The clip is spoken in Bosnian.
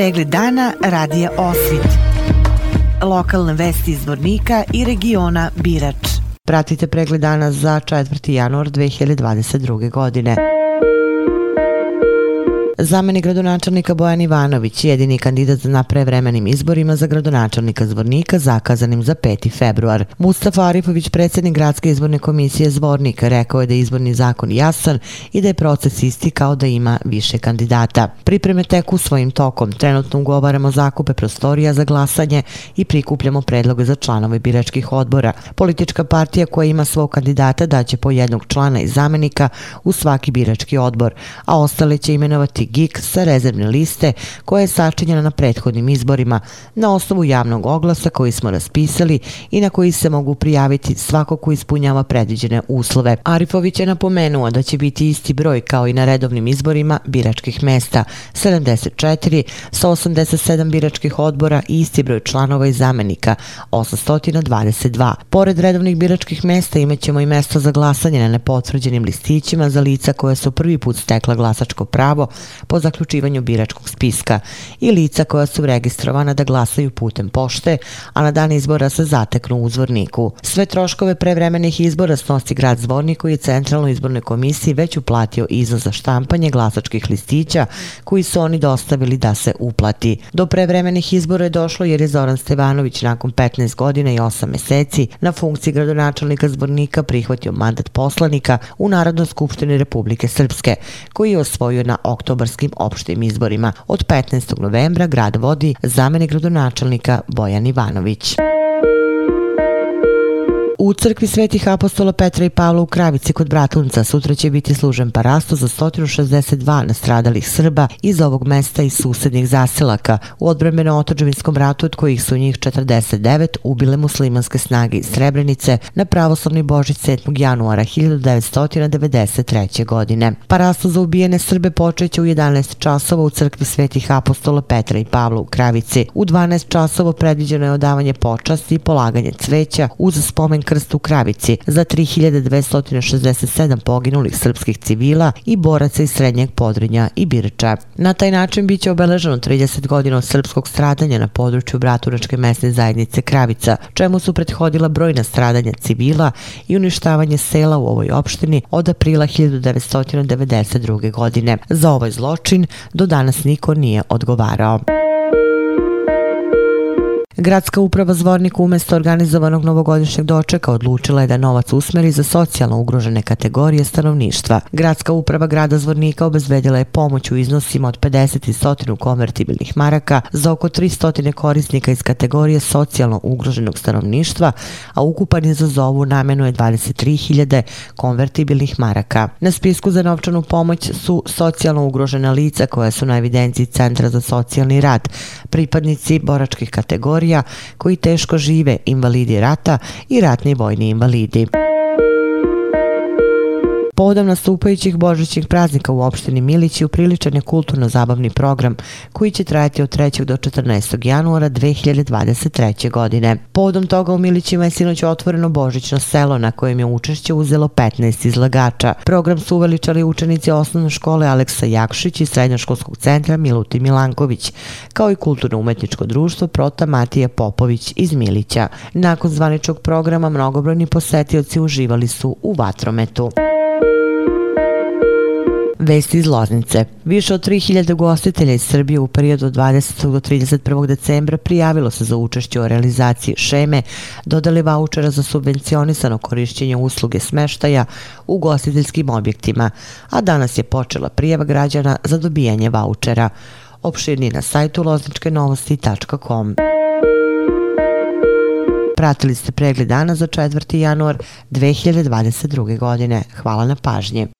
Pregled dana radija Osvit. Lokalne vesti iz Vornika i regiona Birač. Pratite pregled dana za 4. januar 2022. godine. Zameni gradonačelnika Bojan Ivanović, jedini kandidat na prevremenim izborima za gradonačelnika Zvornika, zakazanim za 5. februar. Mustafa Arifović, predsjednik gradske izborne komisije Zvornika, rekao je da je izborni zakon jasan i da je proces isti kao da ima više kandidata. Pripreme teku svojim tokom. Trenutno ugovaramo zakupe prostorija za glasanje i prikupljamo predloge za članove biračkih odbora. Politička partija koja ima svog kandidata daće po jednog člana i zamenika u svaki birački odbor, a ostale će imenovati GIK sa rezervne liste koja je sačinjena na prethodnim izborima na osnovu javnog oglasa koji smo raspisali i na koji se mogu prijaviti svako ko ispunjava predviđene uslove. Arifović je napomenuo da će biti isti broj kao i na redovnim izborima biračkih mesta 74 sa 87 biračkih odbora i isti broj članova i zamenika 822. Pored redovnih biračkih mesta imaćemo i mesta za glasanje na nepotvrđenim listićima za lica koja su prvi put stekla glasačko pravo po zaključivanju biračkog spiska i lica koja su registrovana da glasaju putem pošte, a na dan izbora se zateknu u zvorniku. Sve troškove prevremenih izbora snosi grad Zvornik koji je centralnoj izbornoj komisiji već uplatio iznos za štampanje glasačkih listića koji su oni dostavili da se uplati. Do prevremenih izbora je došlo jer je Zoran Stevanović nakon 15 godina i 8 meseci na funkciji gradonačelnika Zvornika prihvatio mandat poslanika u Narodnoj skupštini Republike Srpske, koji je osvojio na oktobar oktobarskim opštim izborima. Od 15. novembra grad vodi zamene gradonačelnika Bojan Ivanović. U crkvi Svetih apostola Petra i Pavla u Kravici kod Bratunca sutra će biti služen parasto za 162 nastradalih Srba iz ovog mesta i susednih zaselaka u odbremeno otođevinskom ratu od kojih su njih 49 ubile muslimanske snage iz Srebrenice na pravoslavni Božić 7. januara 1993. godine. Parasto za ubijene Srbe počeće u 11 časova u crkvi Svetih apostola Petra i Pavla u Kravici. U 12 časova predviđeno je odavanje počasti i polaganje cveća uz spomen krst u Kravici za 3267 poginulih srpskih civila i boraca iz Srednjeg Podrinja i Birča. Na taj način biće obeleženo 30 godina od srpskog stradanja na području Braturačke mesne zajednice Kravica, čemu su prethodila brojna stradanja civila i uništavanje sela u ovoj opštini od aprila 1992. godine. Za ovaj zločin do danas niko nije odgovarao. Gradska uprava Zvornik umjesto organizovanog novogodišnjeg dočeka odlučila je da novac usmeri za socijalno ugrožene kategorije stanovništva. Gradska uprava grada Zvornika obezbedila je pomoć u iznosima od 50 i stotinu konvertibilnih maraka za oko 300 korisnika iz kategorije socijalno ugroženog stanovništva, a ukupan je za ovu namenu je 23.000 konvertibilnih maraka. Na spisku za novčanu pomoć su socijalno ugrožena lica koja su na evidenciji Centra za socijalni rad, pripadnici boračkih kategorija kategorija koji teško žive invalidi rata i ratni vojni invalidi povodom nastupajućih božićnih praznika u opštini Milići upriličan je kulturno-zabavni program koji će trajati od 3. do 14. januara 2023. godine. Povodom toga u Milićima je sinoć otvoreno božićno selo na kojem je učešće uzelo 15 izlagača. Program su uveličali učenici osnovne škole Aleksa Jakšić i srednjoškolskog centra Miluti Milanković, kao i kulturno-umetničko društvo Prota Matija Popović iz Milića. Nakon zvaničnog programa mnogobrojni posetioci uživali su u vatrometu. Vesti iz Loznice. Više od 3000 gostitelja iz Srbije u periodu od 20. do 31. decembra prijavilo se za učešće o realizaciji šeme, dodali vouchera za subvencionisano korišćenje usluge smeštaja u gostiteljskim objektima, a danas je počela prijava građana za dobijanje vouchera. Opširni na sajtu lozničkenovosti.com. Pratili ste pregled dana za 4. januar 2022. godine. Hvala na pažnji.